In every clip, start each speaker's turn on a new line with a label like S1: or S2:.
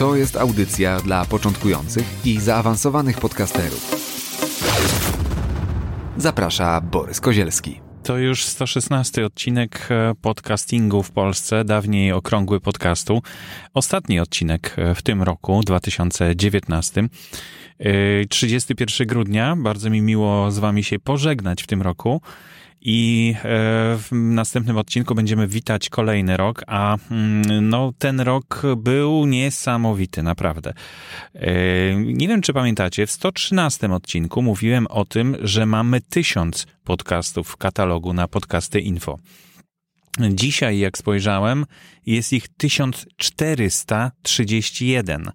S1: To jest audycja dla początkujących i zaawansowanych podcasterów. Zaprasza Borys Kozielski.
S2: To już 116 odcinek e, podcastingu w Polsce, dawniej okrągły podcastu. Ostatni odcinek e, w tym roku, 2019. 31 e, grudnia. Bardzo mi miło z Wami się pożegnać w tym roku. I e, w następnym odcinku będziemy witać kolejny rok, a mm, no, ten rok był niesamowity, naprawdę. E, nie wiem, czy pamiętacie, w 113 odcinku mówiłem o tym, że mamy tysiąc podcastów w katalogu na podcasty info. Dzisiaj, jak spojrzałem, jest ich 1431.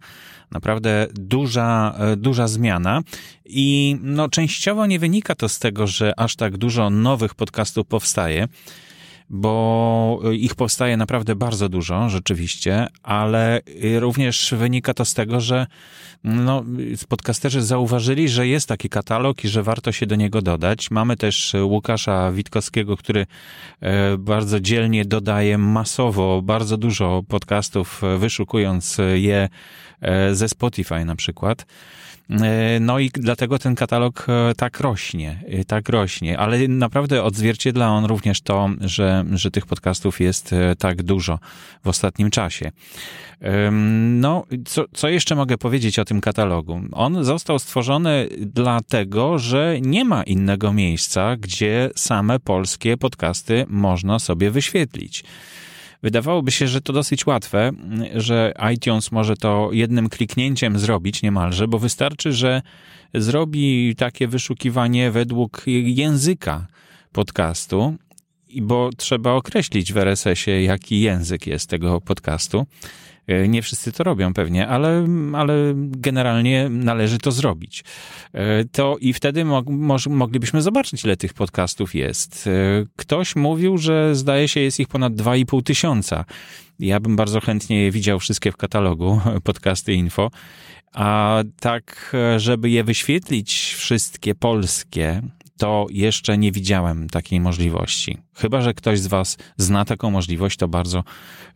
S2: Naprawdę duża, e, duża zmiana i no, częściowo nie wynika to z tego, że aż tak dużo nowych podcastów powstaje, bo ich powstaje naprawdę bardzo dużo, rzeczywiście, ale również wynika to z tego, że no, podcasterzy zauważyli, że jest taki katalog i że warto się do niego dodać. Mamy też Łukasza Witkowskiego, który e, bardzo dzielnie dodaje masowo bardzo dużo podcastów, wyszukując je e, ze Spotify na przykład. E, no i dlatego ten katalog e, tak rośnie, e, tak rośnie, ale naprawdę odzwierciedla on również to, że, że tych podcastów jest tak dużo w ostatnim czasie. No, co, co jeszcze mogę powiedzieć o tym katalogu? On został stworzony dlatego, że nie ma innego miejsca, gdzie same polskie podcasty można sobie wyświetlić. Wydawałoby się, że to dosyć łatwe, że iTunes może to jednym kliknięciem zrobić niemalże, bo wystarczy, że zrobi takie wyszukiwanie według języka podcastu, bo trzeba określić w RSS-ie, jaki język jest tego podcastu. E, nie wszyscy to robią pewnie, ale, ale generalnie należy to zrobić. E, to i wtedy mo, moglibyśmy zobaczyć, ile tych podcastów jest. E, ktoś mówił, że zdaje się jest ich ponad 2,5 tysiąca. Ja bym bardzo chętnie je widział wszystkie w katalogu, podcasty info. A tak, żeby je wyświetlić wszystkie polskie, to jeszcze nie widziałem takiej możliwości. Chyba, że ktoś z Was zna taką możliwość, to bardzo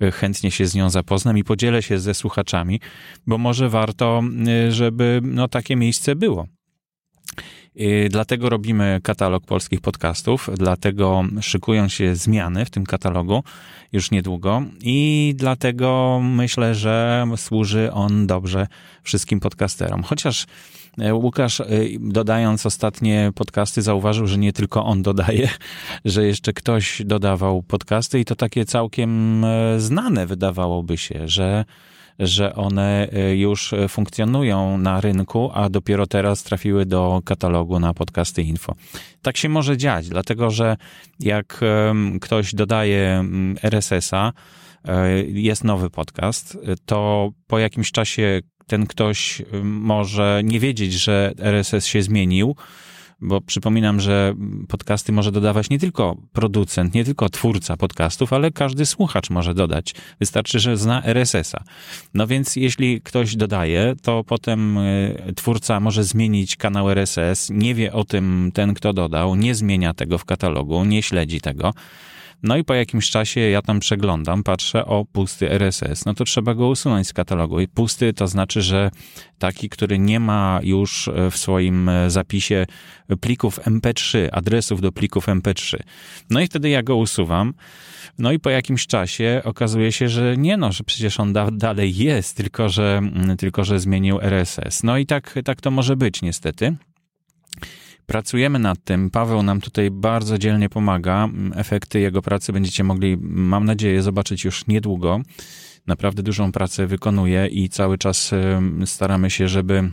S2: e, chętnie się z nią zapoznam i podzielę się ze słuchaczami, bo może warto, e, żeby no, takie miejsce było. E, dlatego robimy katalog polskich podcastów, dlatego szykują się zmiany w tym katalogu już niedługo i dlatego myślę, że służy on dobrze wszystkim podcasterom. Chociaż Łukasz, e, dodając ostatnie podcasty, zauważył, że nie tylko on dodaje, że jeszcze ktoś dodawał podcasty i to takie całkiem e, znane wydawałoby się, że że one już funkcjonują na rynku, a dopiero teraz trafiły do katalogu na podcasty info. Tak się może dziać, dlatego że jak ktoś dodaje RSS-a, jest nowy podcast, to po jakimś czasie ten ktoś y, może nie wiedzieć, że RSS się zmienił, bo przypominam, że podcasty może dodawać nie tylko producent, nie tylko twórca podcastów, ale każdy słuchacz może dodać. Wystarczy, że zna RSS-a. No więc jeśli ktoś dodaje, to potem y, twórca może zmienić kanał RSS, nie wie o tym ten, kto dodał, nie zmienia tego w katalogu, nie śledzi tego. No i po jakimś czasie ja tam przeglądam, patrzę, o pusty RSS, no to trzeba go usunąć z katalogu. I pusty to znaczy, że taki, który nie ma już e, w swoim e, zapisie plików MP3, adresów do plików MP3. No i wtedy ja go usuwam. No i po jakimś czasie okazuje się, że nie no, że przecież on da, dalej jest, tylko że, mm, tylko że zmienił RSS. No i tak, tak to może być niestety. Pracujemy nad tym. Paweł nam tutaj bardzo dzielnie pomaga. Efekty jego pracy będziecie mogli, mam nadzieję, zobaczyć już niedługo. Naprawdę dużą pracę wykonuje i cały czas staramy się, żeby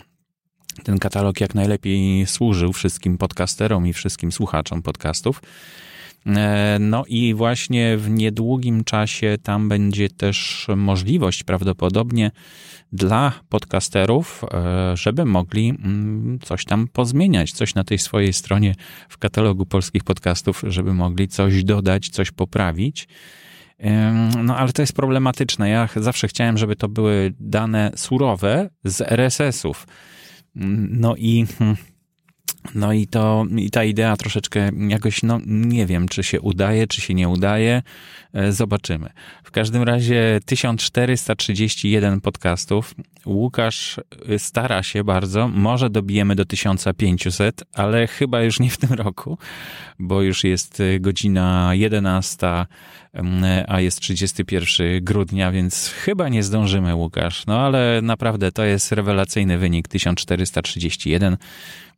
S2: ten katalog jak najlepiej służył wszystkim podcasterom i wszystkim słuchaczom podcastów. E, no i właśnie w niedługim czasie tam będzie też możliwość prawdopodobnie dla podcasterów, e, żeby mogli mm, coś tam pozmieniać, coś na tej swojej stronie w katalogu polskich podcastów, żeby mogli coś dodać, coś poprawić. No ale to jest problematyczne. Ja zawsze chciałem, żeby to były dane surowe z RSS-ów. No i hmm, no i to, i ta idea troszeczkę jakoś, no nie wiem, czy się udaje, czy się nie udaje. E, zobaczymy. W każdym razie 1431 podcastów. Łukasz e, stara się bardzo. Może dobijemy do 1500, ale chyba już nie w tym roku, bo już jest e, godzina 11, a jest 31 grudnia, więc chyba nie zdążymy, Łukasz. No ale naprawdę to jest rewelacyjny wynik 1431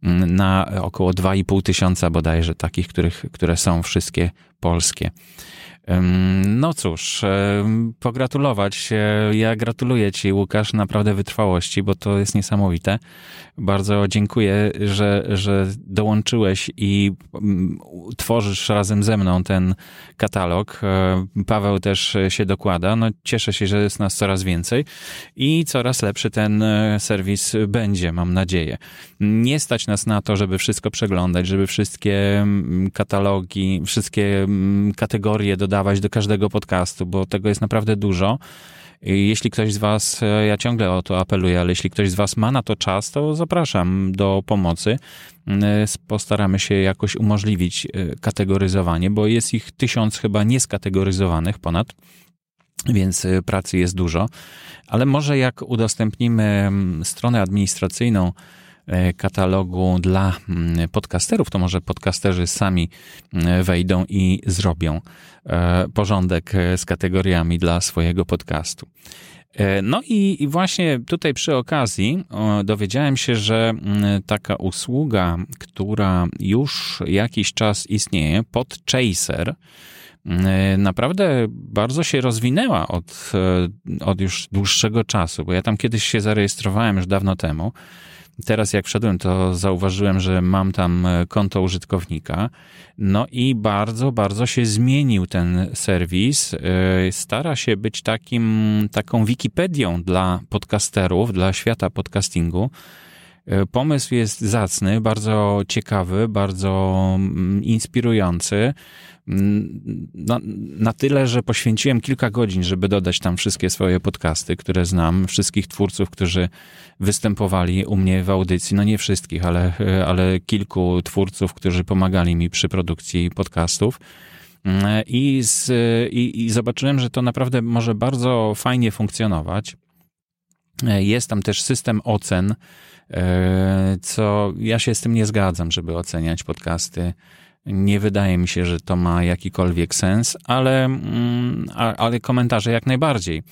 S2: na około 2,5 tysiąca bodajże takich, których, które są wszystkie polskie. No cóż, pogratulować. Ja gratuluję Ci, Łukasz, naprawdę wytrwałości, bo to jest niesamowite. Bardzo dziękuję, że, że dołączyłeś i tworzysz razem ze mną ten katalog. E, Paweł też się dokłada. No, cieszę się, że jest nas coraz więcej i coraz lepszy ten e, serwis będzie, mam nadzieję. Nie stać nas na to, żeby wszystko przeglądać, żeby wszystkie katalogi, wszystkie kategorie dodawać do każdego podcastu, bo tego jest naprawdę dużo. Jeśli ktoś z Was, e, ja ciągle o to apeluję, ale jeśli ktoś z Was ma na to czas, to zapraszam do pomocy. Mm, e, postaramy się jakoś umożliwić e, kategoryzowanie, bo jest ich tysiąc chyba nieskategoryzowanych ponad więc pracy jest dużo. Ale może jak udostępnimy mm, stronę administracyjną katalogu dla mm, podcasterów, to może podcasterzy sami wejdą i zrobią E, porządek e, z kategoriami dla swojego podcastu. E, no i, i, właśnie tutaj przy okazji dowiedziałem się, że taka usługa, która już jakiś czas istnieje, Podchaser, naprawdę bardzo się rozwinęła od, od już dłuższego czasu, bo ja tam kiedyś się zarejestrowałem już dawno temu. Teraz jak wszedłem, to zauważyłem, że mam tam e, konto użytkownika. No i bardzo, bardzo się zmienił ten serwis. E, stara się być takim, taką Wikipedią dla podcasterów, dla świata podcastingu. E, pomysł jest zacny, bardzo ciekawy, bardzo mm, inspirujący. Na, na, tyle, że poświęciłem kilka godzin, żeby dodać tam wszystkie swoje podcasty, które znam, wszystkich twórców, którzy występowali u mnie w audycji. No nie wszystkich, ale, ale kilku twórców, którzy pomagali mi przy produkcji podcastów. I, z, i, I zobaczyłem, że to naprawdę może bardzo fajnie funkcjonować. Jest tam też system ocen, co ja się z tym nie zgadzam, żeby oceniać podcasty nie wydaje mi się, że to ma jakikolwiek sens, ale, mm, ale komentarze jak najbardziej.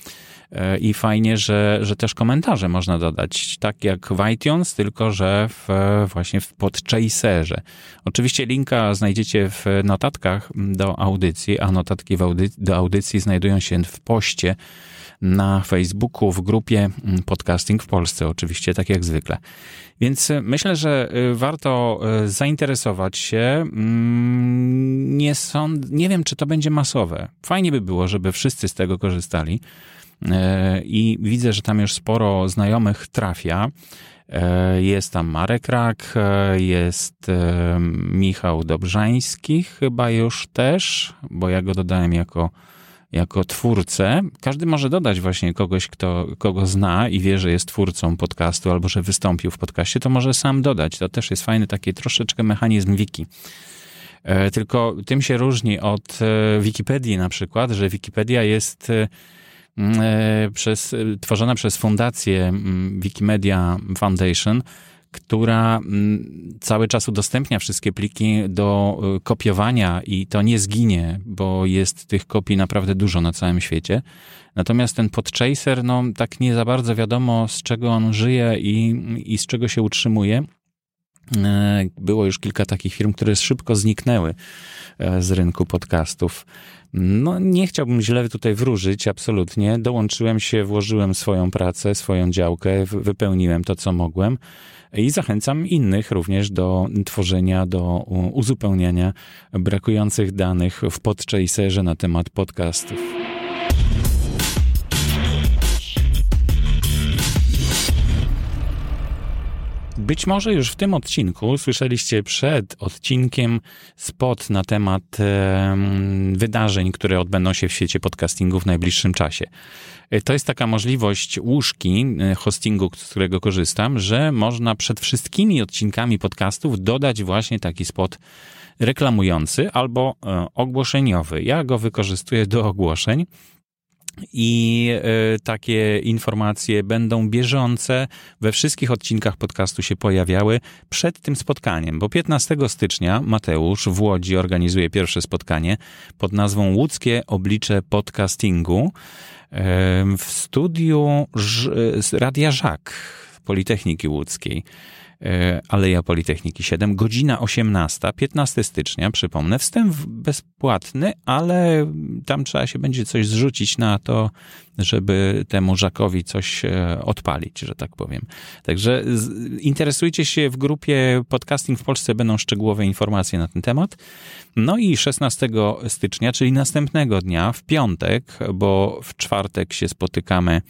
S2: E, I fajnie, że, że też komentarze można dodać, tak jak w iTunes, tylko że w, właśnie w podchaserze. Oczywiście linka znajdziecie w notatkach do audycji, a notatki do audycji znajdują się w poście na Facebooku, w grupie Podcasting w Polsce, oczywiście, tak jak zwykle. Więc e, myślę, że e, warto e, zainteresować się. Mm, nie, sąd, nie wiem, czy to będzie masowe. Fajnie by było, żeby wszyscy z tego korzystali. I widzę, że tam już sporo znajomych trafia. Jest tam Marek Rak, jest Michał Dobrzański, chyba już też, bo ja go dodałem jako jako twórcę. Każdy może dodać właśnie kogoś, kto, kogo zna i wie, że jest twórcą podcastu albo że wystąpił w podcaście, to może sam dodać. To też jest fajny taki troszeczkę mechanizm wiki. E, tylko tym się różni od e, Wikipedii na przykład, że Wikipedia jest e, przez, tworzona przez fundację Wikimedia Foundation, która mm, cały czas udostępnia wszystkie pliki do y, kopiowania i to nie zginie, bo jest tych kopii naprawdę dużo na całym świecie. Natomiast ten podchaser, no tak nie za bardzo wiadomo z czego on żyje i, i z czego się utrzymuje. E, było już kilka takich firm, które szybko zniknęły e, z rynku podcastów. No, nie chciałbym źle tutaj wróżyć, absolutnie. Dołączyłem się, włożyłem swoją pracę, swoją działkę, wypełniłem to, co mogłem i zachęcam innych również do tworzenia, do uzupełniania brakujących danych w podchaserze na temat podcastów. Być może już w tym odcinku słyszeliście przed odcinkiem spot na temat e, wydarzeń, które odbędą się w świecie podcastingu w najbliższym czasie. E, to jest taka możliwość łóżki e, hostingu, z którego korzystam, że można przed wszystkimi odcinkami podcastów dodać właśnie taki spot reklamujący albo e, ogłoszeniowy. Ja go wykorzystuję do ogłoszeń i y, takie informacje będą bieżące, we wszystkich odcinkach podcastu się pojawiały przed tym spotkaniem, bo 15 stycznia Mateusz w Łodzi organizuje pierwsze spotkanie pod nazwą Łódzkie Oblicze Podcastingu w studiu Radia Żak Politechniki Łódzkiej. E, Aleja Politechniki 7, godzina 18, 15 stycznia, przypomnę, wstęp bezpłatny, ale tam trzeba się będzie coś zrzucić na to, żeby temu Żakowi coś e, odpalić, że tak powiem. Także interesujcie się w grupie Podcasting w Polsce, będą szczegółowe informacje na ten temat. No i 16 stycznia, czyli następnego dnia, w piątek, bo w czwartek się spotykamy,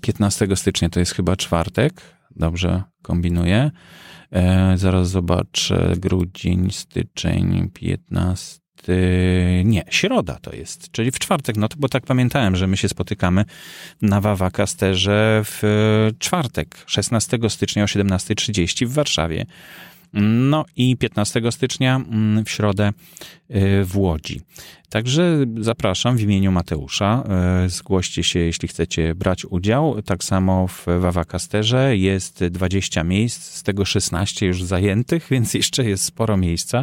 S2: 15 e, stycznia to jest chyba czwartek, Dobrze kombinuję. E, zaraz zobaczę. Grudzień, styczeń, 15. Nie, środa to jest, czyli w czwartek, no to bo tak pamiętałem, że my się spotykamy na Wawa Kasterze w czwartek, 16 stycznia o 17.30 w Warszawie. No i 15 stycznia mm, w środę y, w Łodzi. Także zapraszam w imieniu Mateusza. Y, zgłoście się, jeśli chcecie brać udział. Tak samo w Wawakasterze jest 20 miejsc, z tego 16 już zajętych, więc jeszcze jest sporo miejsca.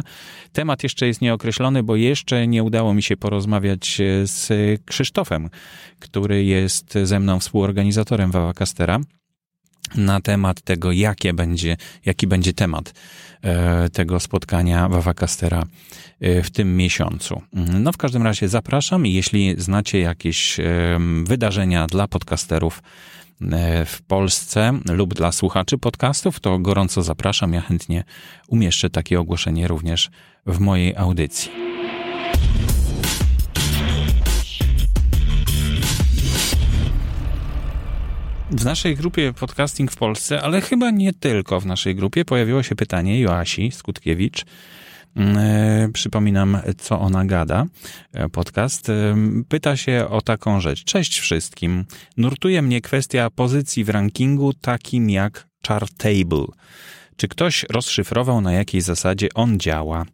S2: Temat jeszcze jest nieokreślony, bo jeszcze nie udało mi się porozmawiać y, z Krzysztofem, który jest ze mną współorganizatorem Wawakastera na temat tego, jakie będzie, jaki będzie temat e, tego spotkania Wawa Castera e, w tym miesiącu. No w każdym razie zapraszam i jeśli znacie jakieś wydarzenia dla podcasterów e, w Polsce lub dla słuchaczy podcastów, to gorąco zapraszam. Ja chętnie umieszczę takie ogłoszenie również w mojej audycji. W naszej grupie Podcasting w Polsce, ale chyba nie tylko w naszej grupie, pojawiło się pytanie Joasi Skutkiewicz. Mm, e, przypominam, co ona gada. E, podcast e, pyta się o taką rzecz. Cześć wszystkim. Nurtuje mnie kwestia pozycji w rankingu takim jak Chartable. Czy ktoś rozszyfrował, na jakiej zasadzie on działa?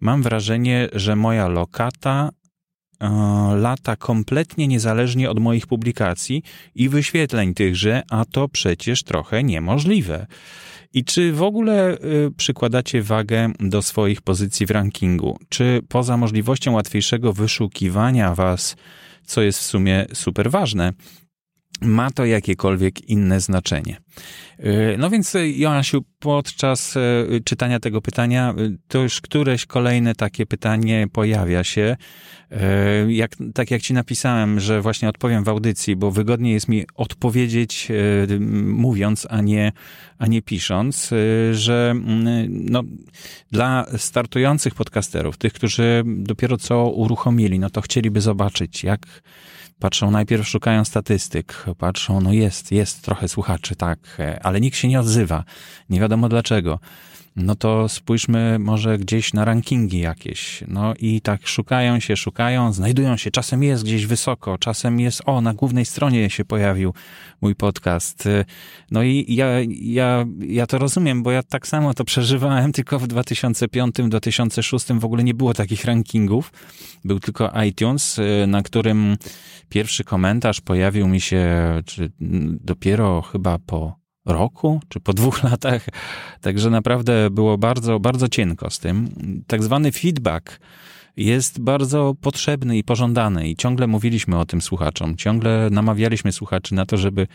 S2: Mam wrażenie, że moja lokata lata kompletnie niezależnie od moich publikacji i wyświetleń tychże, a to przecież trochę niemożliwe. I czy w ogóle y, przykładacie wagę do swoich pozycji w rankingu? Czy poza możliwością łatwiejszego wyszukiwania was, co jest w sumie super ważne, ma to jakiekolwiek inne znaczenie. Y, no więc, y, Joasiu, podczas y, czytania tego pytania, to już któreś kolejne takie pytanie pojawia się. Jak, tak jak ci napisałem, że właśnie odpowiem w audycji, bo wygodniej jest mi odpowiedzieć mówiąc, a nie, a nie pisząc, że mm, no, dla startujących podcasterów, tych, którzy dopiero co uruchomili, no to chcieliby zobaczyć, jak patrzą najpierw, szukają statystyk, patrzą, no jest, jest trochę słuchaczy, tak, ale nikt się nie odzywa. Nie wiadomo dlaczego no to spójrzmy może gdzieś na rankingi jakieś. No i tak szukają się, szukają, znajdują się. Czasem jest gdzieś wysoko, czasem jest, o, na głównej stronie się pojawił mój podcast. No i ja, ja, ja to rozumiem, bo ja tak samo to przeżywałem, tylko w 2005-2006 w ogóle nie było takich rankingów. Był tylko iTunes, na którym pierwszy komentarz pojawił mi się, czy dopiero chyba po roku, czy po dwóch latach. Także naprawdę było bardzo, bardzo cienko z tym. Tak zwany feedback jest bardzo potrzebny i pożądany i ciągle mówiliśmy o tym słuchaczom, ciągle namawialiśmy słuchaczy na to, żeby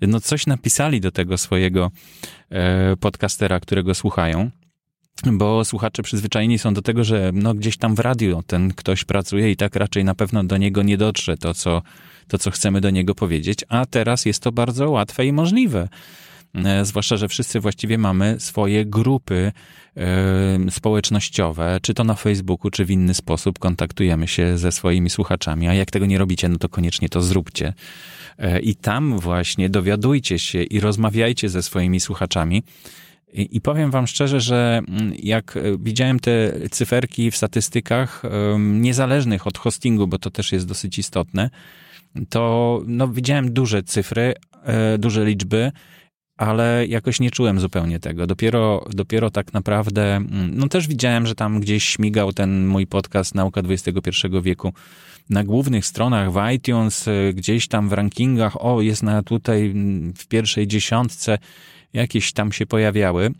S2: no coś napisali do tego swojego e, podcastera, którego słuchają. bo słuchacze przyzwyczajeni są do tego, że no gdzieś tam w radiu ten ktoś pracuje i tak raczej na pewno do niego nie dotrze to, co, to, co chcemy do niego powiedzieć, a teraz jest to bardzo łatwe i możliwe. E, zwłaszcza, że wszyscy właściwie mamy swoje grupy e, społecznościowe, czy to na Facebooku, czy w inny sposób kontaktujemy się ze swoimi słuchaczami, a jak tego nie robicie, no to koniecznie to zróbcie. E, I tam właśnie dowiadujcie się i rozmawiajcie ze swoimi słuchaczami. I powiem Wam szczerze, że mm, jak widziałem te cyferki w statystykach, niezależnych od hostingu, bo to też jest dosyć istotne, to no, widziałem duże cyfry, duże liczby ale jakoś nie czułem zupełnie tego. Dopiero, dopiero tak naprawdę, mm, no też widziałem, że tam gdzieś śmigał ten mój podcast Nauka XXI wieku na głównych stronach w iTunes, y, gdzieś tam w rankingach, o, jest na tutaj mm, w pierwszej dziesiątce, jakieś tam się pojawiały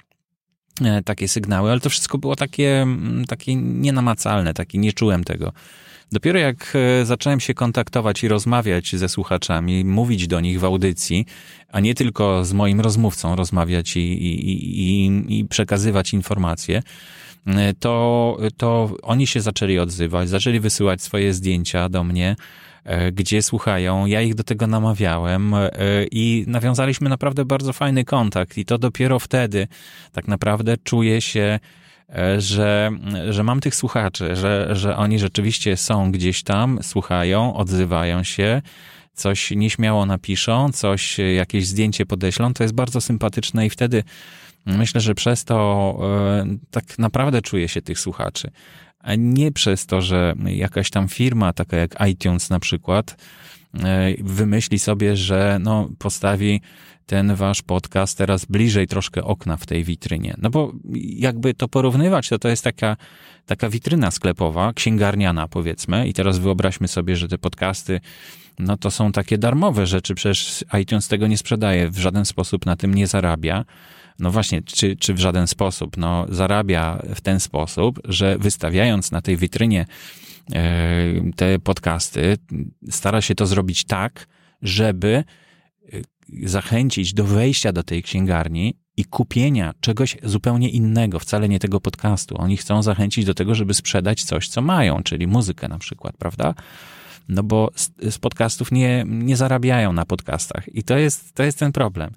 S2: e, takie sygnały, ale to wszystko było takie, mm, takie nienamacalne, takie nie czułem tego. Dopiero jak e, zacząłem się kontaktować i rozmawiać ze słuchaczami, mówić do nich w audycji, a nie tylko z moim rozmówcą rozmawiać i, i, i, i przekazywać informacje, e, to, to oni się zaczęli odzywać, zaczęli wysyłać swoje zdjęcia do mnie, e, gdzie słuchają. Ja ich do tego namawiałem i nawiązaliśmy naprawdę bardzo fajny kontakt. I to dopiero wtedy tak naprawdę czuję się że, że mam tych słuchaczy, że, że oni rzeczywiście są gdzieś tam, słuchają, odzywają się, coś nieśmiało napiszą, coś, jakieś zdjęcie podeślą, to jest bardzo sympatyczne i wtedy myślę, że przez to e, tak naprawdę czuję się tych słuchaczy. A nie przez to, że jakaś tam firma, taka jak iTunes na przykład, e, wymyśli sobie, że no, postawi ten wasz podcast teraz bliżej troszkę okna w tej witrynie. No bo jakby to porównywać, to to jest taka, taka witryna sklepowa, księgarniana powiedzmy i teraz wyobraźmy sobie, że te podcasty no to są takie darmowe rzeczy, przecież iTunes tego nie sprzedaje, w żaden sposób na tym nie zarabia. No właśnie, czy, czy w żaden sposób? No zarabia w ten sposób, że wystawiając na tej witrynie e, te podcasty, stara się to zrobić tak, żeby zachęcić do wejścia do tej księgarni i kupienia czegoś zupełnie innego, wcale nie tego podcastu. Oni chcą zachęcić do tego, żeby sprzedać coś, co mają, czyli muzykę na przykład, prawda? No bo z, z podcastów nie, nie zarabiają na podcastach i to jest, to jest ten problem.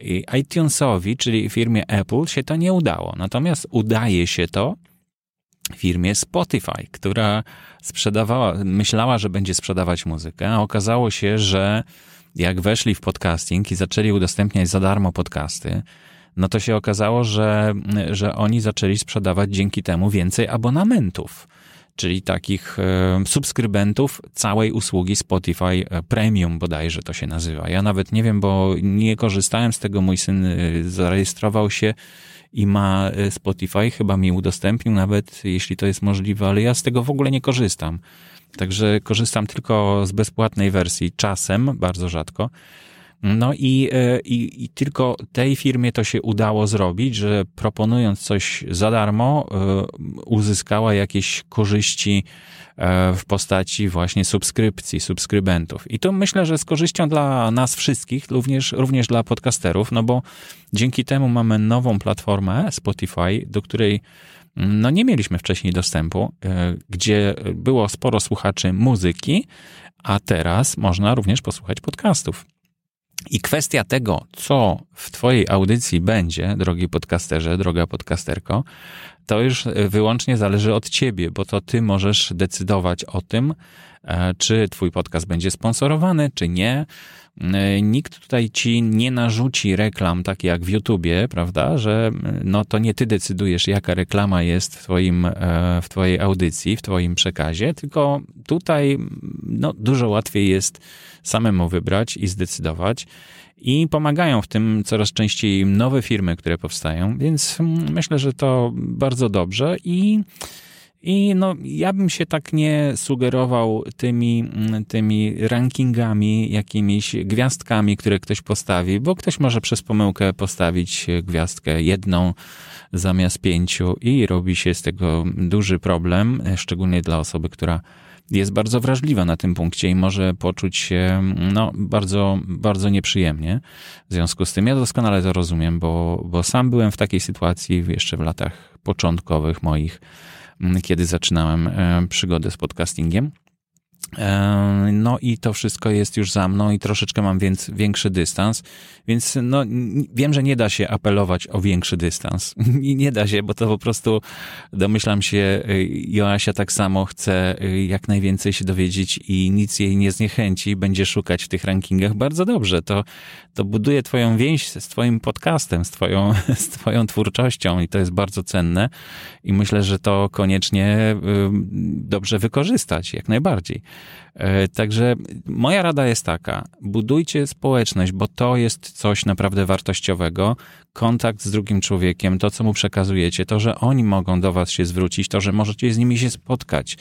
S2: I iTunesowi, czyli firmie Apple, się to nie udało. Natomiast udaje się to firmie Spotify, która sprzedawała, myślała, że będzie sprzedawać muzykę, a okazało się, że jak weszli w podcasting i zaczęli udostępniać za darmo podcasty, no to się okazało, że, że oni zaczęli sprzedawać dzięki temu więcej abonamentów, czyli takich e, subskrybentów całej usługi Spotify e, Premium bodajże to się nazywa. Ja nawet nie wiem, bo nie korzystałem z tego, mój syn e, zarejestrował się i ma Spotify, chyba mi udostępnił nawet, jeśli to jest możliwe, ale ja z tego w ogóle nie korzystam. Także korzystam tylko z bezpłatnej wersji, czasem, bardzo rzadko. No i, e, i, i, tylko tej firmie to się udało zrobić, że proponując coś za darmo, e, uzyskała jakieś korzyści e, w postaci właśnie subskrypcji, subskrybentów. I to myślę, że z korzyścią dla nas wszystkich, również, również dla podcasterów, no bo dzięki temu mamy nową platformę Spotify, do której no nie mieliśmy wcześniej dostępu, e, gdzie było sporo słuchaczy muzyki, a teraz można również posłuchać podcastów. I kwestia tego, co w Twojej audycji będzie, drogi podcasterze, droga podcasterko, to już wyłącznie zależy od Ciebie, bo to Ty możesz decydować o tym, e, czy Twój podcast będzie sponsorowany, czy nie E, nikt tutaj ci nie narzuci reklam, takie jak w YouTubie, prawda, że e, no to nie ty decydujesz, jaka reklama jest w, twoim, e, w twojej audycji, w twoim przekazie, tylko tutaj no, dużo łatwiej jest samemu wybrać i zdecydować. I pomagają w tym coraz częściej nowe firmy, które powstają, więc mm, myślę, że to bardzo dobrze i i no, ja bym się tak nie sugerował tymi, mm, tymi rankingami, jakimiś gwiazdkami, które ktoś postawi, bo ktoś może przez pomyłkę postawić gwiazdkę jedną zamiast pięciu i robi się z tego duży problem, szczególnie dla osoby, która jest bardzo wrażliwa na tym punkcie i może poczuć się no, bardzo, bardzo nieprzyjemnie. W związku z tym ja doskonale to rozumiem, bo, bo sam byłem w takiej sytuacji jeszcze w latach początkowych moich, kiedy zaczynałem e, przygodę z podcastingiem. No i to wszystko jest już za mną i troszeczkę mam więc większy dystans, więc no, wiem, że nie da się apelować o większy dystans. I nie da się, bo to po prostu domyślam się, y, Joasia tak samo chce y, jak najwięcej się dowiedzieć i nic jej nie zniechęci, będzie szukać w tych rankingach bardzo dobrze. To, to buduje twoją więź z twoim podcastem, z twoją, z twoją twórczością i to jest bardzo cenne i myślę, że to koniecznie y, dobrze wykorzystać, jak najbardziej. E, także moja rada jest taka: budujcie społeczność, bo to jest coś naprawdę wartościowego. Kontakt z drugim człowiekiem, to co mu przekazujecie, to, że oni mogą do Was się zwrócić, to, że możecie z nimi się spotkać.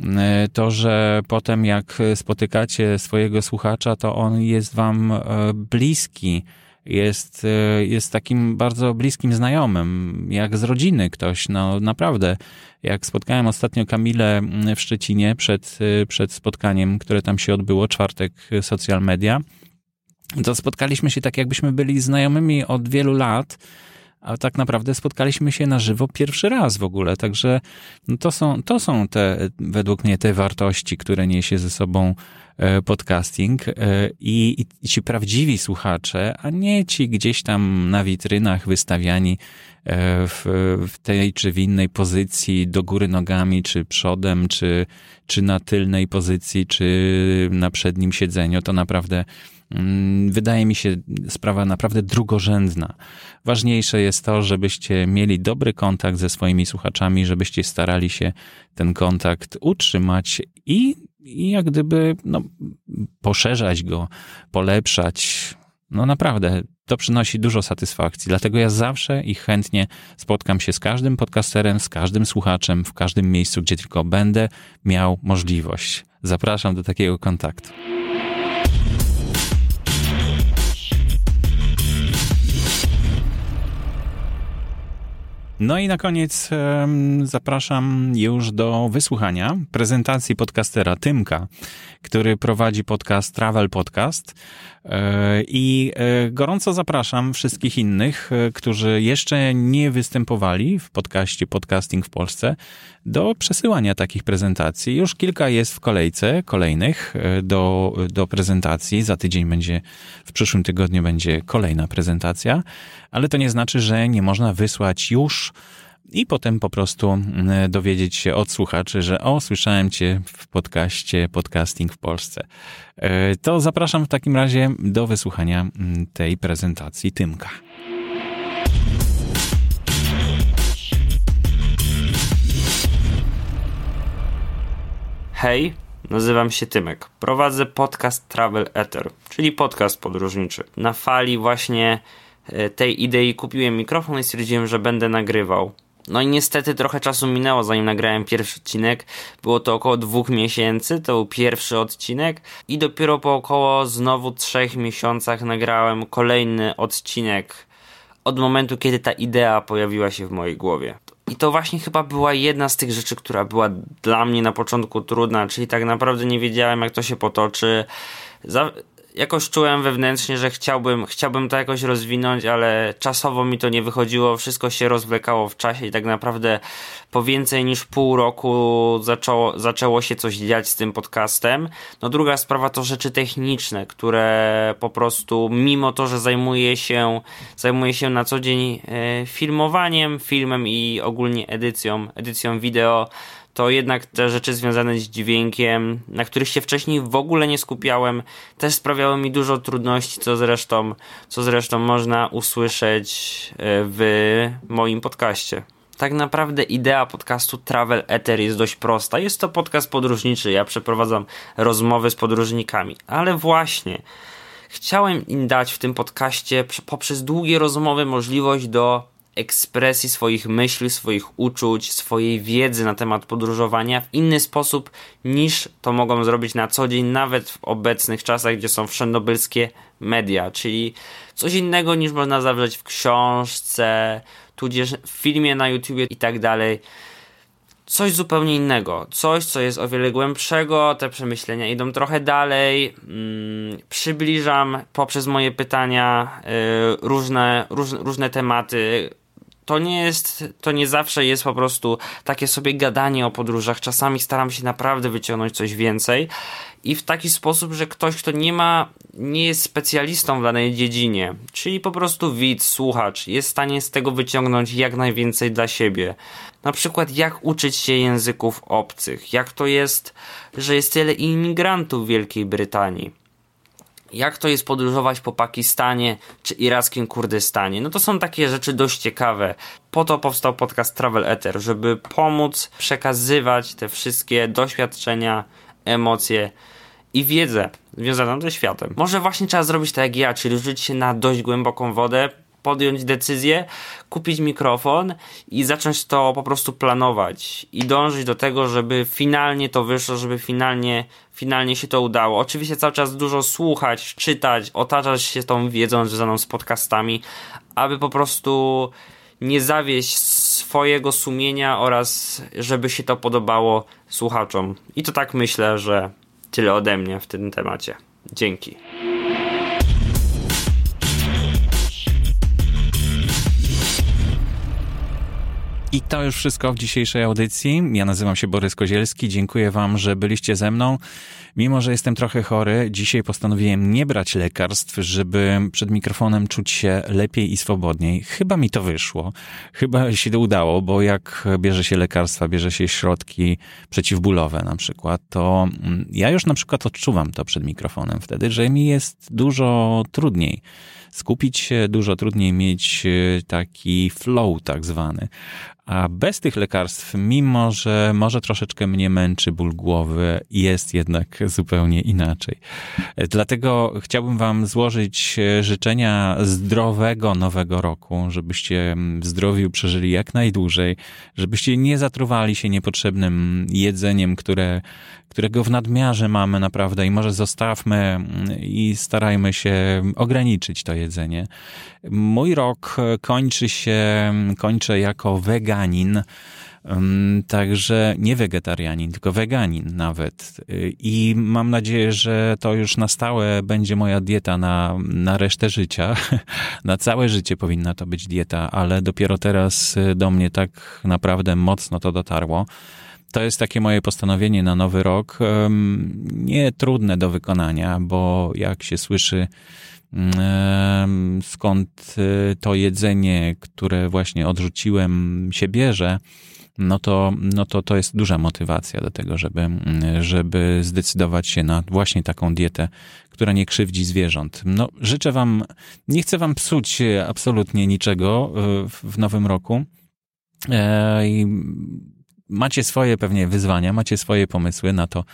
S2: E, to, że potem jak spotykacie swojego słuchacza, to on jest Wam e, bliski jest, e, jest takim bardzo bliskim znajomym, jak z rodziny ktoś. No naprawdę, jak spotkałem ostatnio Kamilę w Szczecinie przed, e, przed spotkaniem, które tam się odbyło, czwartek e, social media, to spotkaliśmy się tak, jakbyśmy byli znajomymi od wielu lat a tak naprawdę spotkaliśmy się na żywo pierwszy raz w ogóle. Także no to, są, to są te, według mnie, te wartości, które niesie ze sobą podcasting e, i, i ci prawdziwi słuchacze, a nie ci gdzieś tam na witrynach wystawiani e, w, w tej czy w innej pozycji, do góry nogami, czy przodem, czy, czy na tylnej pozycji, czy na przednim siedzeniu. To naprawdę Mm, wydaje mi się sprawa naprawdę drugorzędna. Ważniejsze jest to, żebyście mieli dobry kontakt ze swoimi słuchaczami, żebyście starali się ten kontakt utrzymać i, i jak gdyby no, poszerzać go, polepszać. No naprawdę, to przynosi dużo satysfakcji. Dlatego ja zawsze i chętnie spotkam się z każdym podcasterem, z każdym słuchaczem, w każdym miejscu, gdzie tylko będę miał możliwość. Zapraszam do takiego kontaktu. No i na koniec zapraszam już do wysłuchania prezentacji podcastera Tymka, który prowadzi podcast Travel Podcast. E, I e, gorąco zapraszam wszystkich innych, e, którzy jeszcze nie występowali w podcaście Podcasting w Polsce, do przesyłania takich prezentacji. Już kilka jest w kolejce kolejnych do, do prezentacji. Za tydzień będzie, w przyszłym tygodniu będzie kolejna prezentacja, ale to nie znaczy, że nie można wysłać już i potem po prostu mm, dowiedzieć się od słuchaczy, że o, słyszałem cię w podcaście Podcasting w Polsce. E, to zapraszam w takim razie do wysłuchania mm, tej prezentacji Tymka.
S3: Hej, nazywam się Tymek. Prowadzę podcast Travel Ether, czyli podcast podróżniczy. Na fali właśnie tej idei kupiłem mikrofon i stwierdziłem, że będę nagrywał. No i niestety trochę czasu minęło, zanim nagrałem pierwszy odcinek. Było to około dwóch miesięcy, to był pierwszy odcinek i dopiero po około znowu trzech miesiącach nagrałem kolejny odcinek od momentu, kiedy ta idea pojawiła się w mojej głowie. I to właśnie chyba była jedna z tych rzeczy, która była dla mnie na początku trudna, czyli tak naprawdę nie wiedziałem, jak to się potoczy. Jakoś czułem wewnętrznie, że chciałbym, chciałbym to jakoś rozwinąć, ale czasowo mi to nie wychodziło, wszystko się rozwlekało w czasie i tak naprawdę po więcej niż pół roku zaczęło, zaczęło się coś dziać z tym podcastem. No druga sprawa to rzeczy techniczne, które po prostu mimo to, że zajmuję się, zajmuję się na co dzień e, filmowaniem, filmem i ogólnie edycją, edycją wideo, to jednak te rzeczy związane z dźwiękiem, na których się wcześniej w ogóle nie skupiałem, też sprawiały mi dużo trudności, co zresztą, co zresztą można usłyszeć e, w moim podcaście. Tak naprawdę idea podcastu Travel Ether jest dość prosta. Jest to podcast podróżniczy. Ja przeprowadzam rozmowy z podróżnikami, ale właśnie chciałem im dać w tym podcaście poprzez długie rozmowy możliwość do ekspresji swoich myśli, swoich uczuć, swojej wiedzy na temat podróżowania w inny sposób niż to mogą zrobić na co dzień, nawet w obecnych czasach, gdzie są wszędobylskie media, czyli coś innego niż można zawrzeć w książce, tudzież w filmie na YouTubie i tak dalej. coś zupełnie innego, coś, co jest o wiele głębszego, te przemyślenia idą trochę dalej, mm, przybliżam poprzez moje pytania y, różne, róż, różne tematy, to nie jest, to nie zawsze jest po prostu takie sobie gadanie o podróżach. Czasami staram się naprawdę wyciągnąć coś więcej i w taki sposób, że ktoś, kto nie ma, nie jest specjalistą w danej dziedzinie, czyli po prostu widz, słuchacz, jest w stanie z tego wyciągnąć jak najwięcej dla siebie. Na przykład, jak uczyć się języków obcych, jak to jest, że jest tyle imigrantów w Wielkiej Brytanii jak to jest podróżować po Pakistanie czy irackim Kurdystanie. No to są takie rzeczy dość ciekawe. Po to powstał podcast Travel Ether, żeby pomóc przekazywać te wszystkie doświadczenia, emocje i wiedzę związaną ze światem. Może właśnie trzeba zrobić tak jak ja, czyli rzucić się na dość głęboką wodę, podjąć decyzję, kupić mikrofon i zacząć to po prostu planować i dążyć do tego, żeby finalnie to wyszło, żeby finalnie, finalnie się to udało. Oczywiście cały czas dużo słuchać, czytać, otaczać się tą wiedzą związaną z podcastami, aby po prostu nie zawieść swojego sumienia oraz żeby się to podobało słuchaczom. I to tak myślę, że tyle ode mnie w tym temacie. Dzięki.
S2: I to już wszystko w dzisiejszej audycji. Ja nazywam się Borys Kozielski. Dziękuję Wam, że byliście ze mną. Mimo, że jestem trochę chory, dzisiaj postanowiłem nie brać lekarstw, żeby przed mikrofonem czuć się lepiej i swobodniej. Chyba mi to wyszło. Chyba się to udało, bo jak bierze się lekarstwa, bierze się środki przeciwbólowe na przykład, to mm, ja już na przykład odczuwam to przed mikrofonem wtedy, że mi jest dużo trudniej skupić się, dużo trudniej mieć e, taki flow tak zwany. A bez tych lekarstw, mimo że może troszeczkę mnie męczy ból głowy, jest jednak zupełnie inaczej. Dlatego chciałbym Wam złożyć życzenia zdrowego nowego roku, żebyście w zdrowiu przeżyli jak najdłużej, żebyście nie zatruwali się niepotrzebnym jedzeniem, które, którego w nadmiarze mamy naprawdę i może zostawmy i starajmy się ograniczyć to jedzenie. Mój rok kończy się, kończę jako weganin. Także nie wegetarianin, tylko weganin nawet. I mam nadzieję, że to już na stałe będzie moja dieta na, na resztę życia. Na całe życie powinna to być dieta, ale dopiero teraz do mnie tak naprawdę mocno to dotarło. To jest takie moje postanowienie na nowy rok. Nie trudne do wykonania, bo jak się słyszy, skąd y, to jedzenie, które właśnie odrzuciłem, się bierze, no to, no to to jest duża motywacja do tego, żeby, żeby zdecydować się na właśnie taką dietę, która nie krzywdzi zwierząt. No, życzę Wam, nie chcę Wam psuć absolutnie niczego y, w nowym roku. E, macie swoje pewnie wyzwania, macie swoje pomysły na to,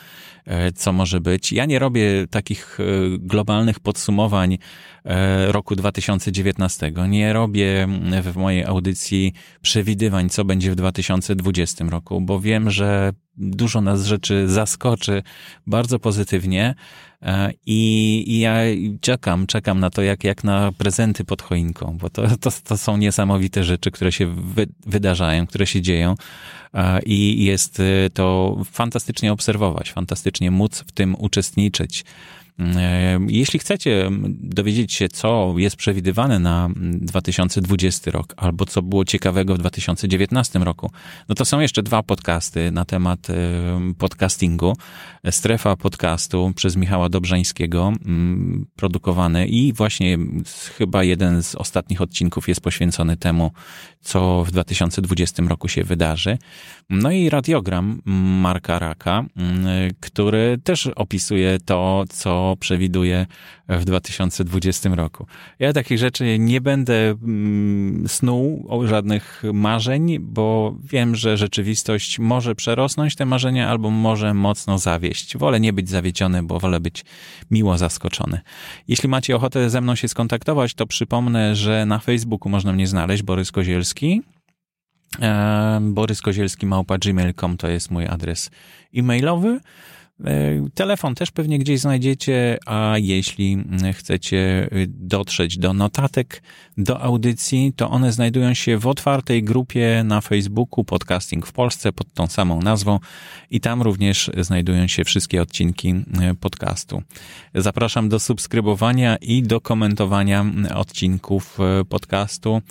S2: e, co może być. Ja nie robię takich e, globalnych podsumowań e, roku 2019. Nie robię w mojej audycji przewidywań, co będzie w 2020 roku, bo wiem, że dużo nas rzeczy zaskoczy bardzo pozytywnie i, i ja czekam, czekam na to, jak, jak na prezenty pod choinką, bo to, to, to są niesamowite rzeczy, które się wy, wydarzają, które się dzieją i jest y, to fantastycznie obserwować, fantastycznie móc w tym uczestniczyć. E, jeśli chcecie dowiedzieć się, co jest przewidywane na 2020 rok, albo co było ciekawego w 2019 roku, no to są jeszcze dwa podcasty na temat e, podcastingu. Strefa podcastu przez Michała Dobrzańskiego produkowany i właśnie chyba jeden z ostatnich odcinków jest poświęcony temu, co w 2020 roku się wydarzy. No i radiogram Marka Raka, który też opisuje to, co przewiduje w 2020 roku. Ja takich rzeczy nie będę mm, snuł żadnych marzeń, bo wiem, że rzeczywistość może przerosnąć te marzenia albo może mocno zawieść. Wolę nie być zawiedziony, bo wolę być miło zaskoczony. Jeśli macie ochotę ze mną się skontaktować, to przypomnę, że na Facebooku można mnie znaleźć, Borys Kozielski. Borys Kozielski małpa gmail.com to jest mój adres e-mailowy. Telefon też pewnie gdzieś znajdziecie, a jeśli chcecie dotrzeć do notatek, do audycji, to one znajdują się w otwartej grupie na Facebooku Podcasting w Polsce pod tą samą nazwą i tam również znajdują się wszystkie odcinki podcastu. Zapraszam do subskrybowania i do komentowania odcinków podcastu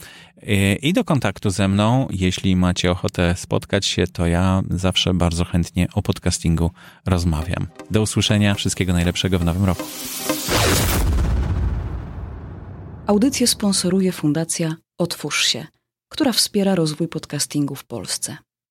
S2: i do kontaktu ze mną. Jeśli macie ochotę spotkać się, to ja zawsze bardzo chętnie o podcastingu rozmawiam. Do usłyszenia, wszystkiego najlepszego w nowym roku.
S4: Audycję sponsoruje Fundacja Otwórz się, która wspiera rozwój podcastingu w Polsce.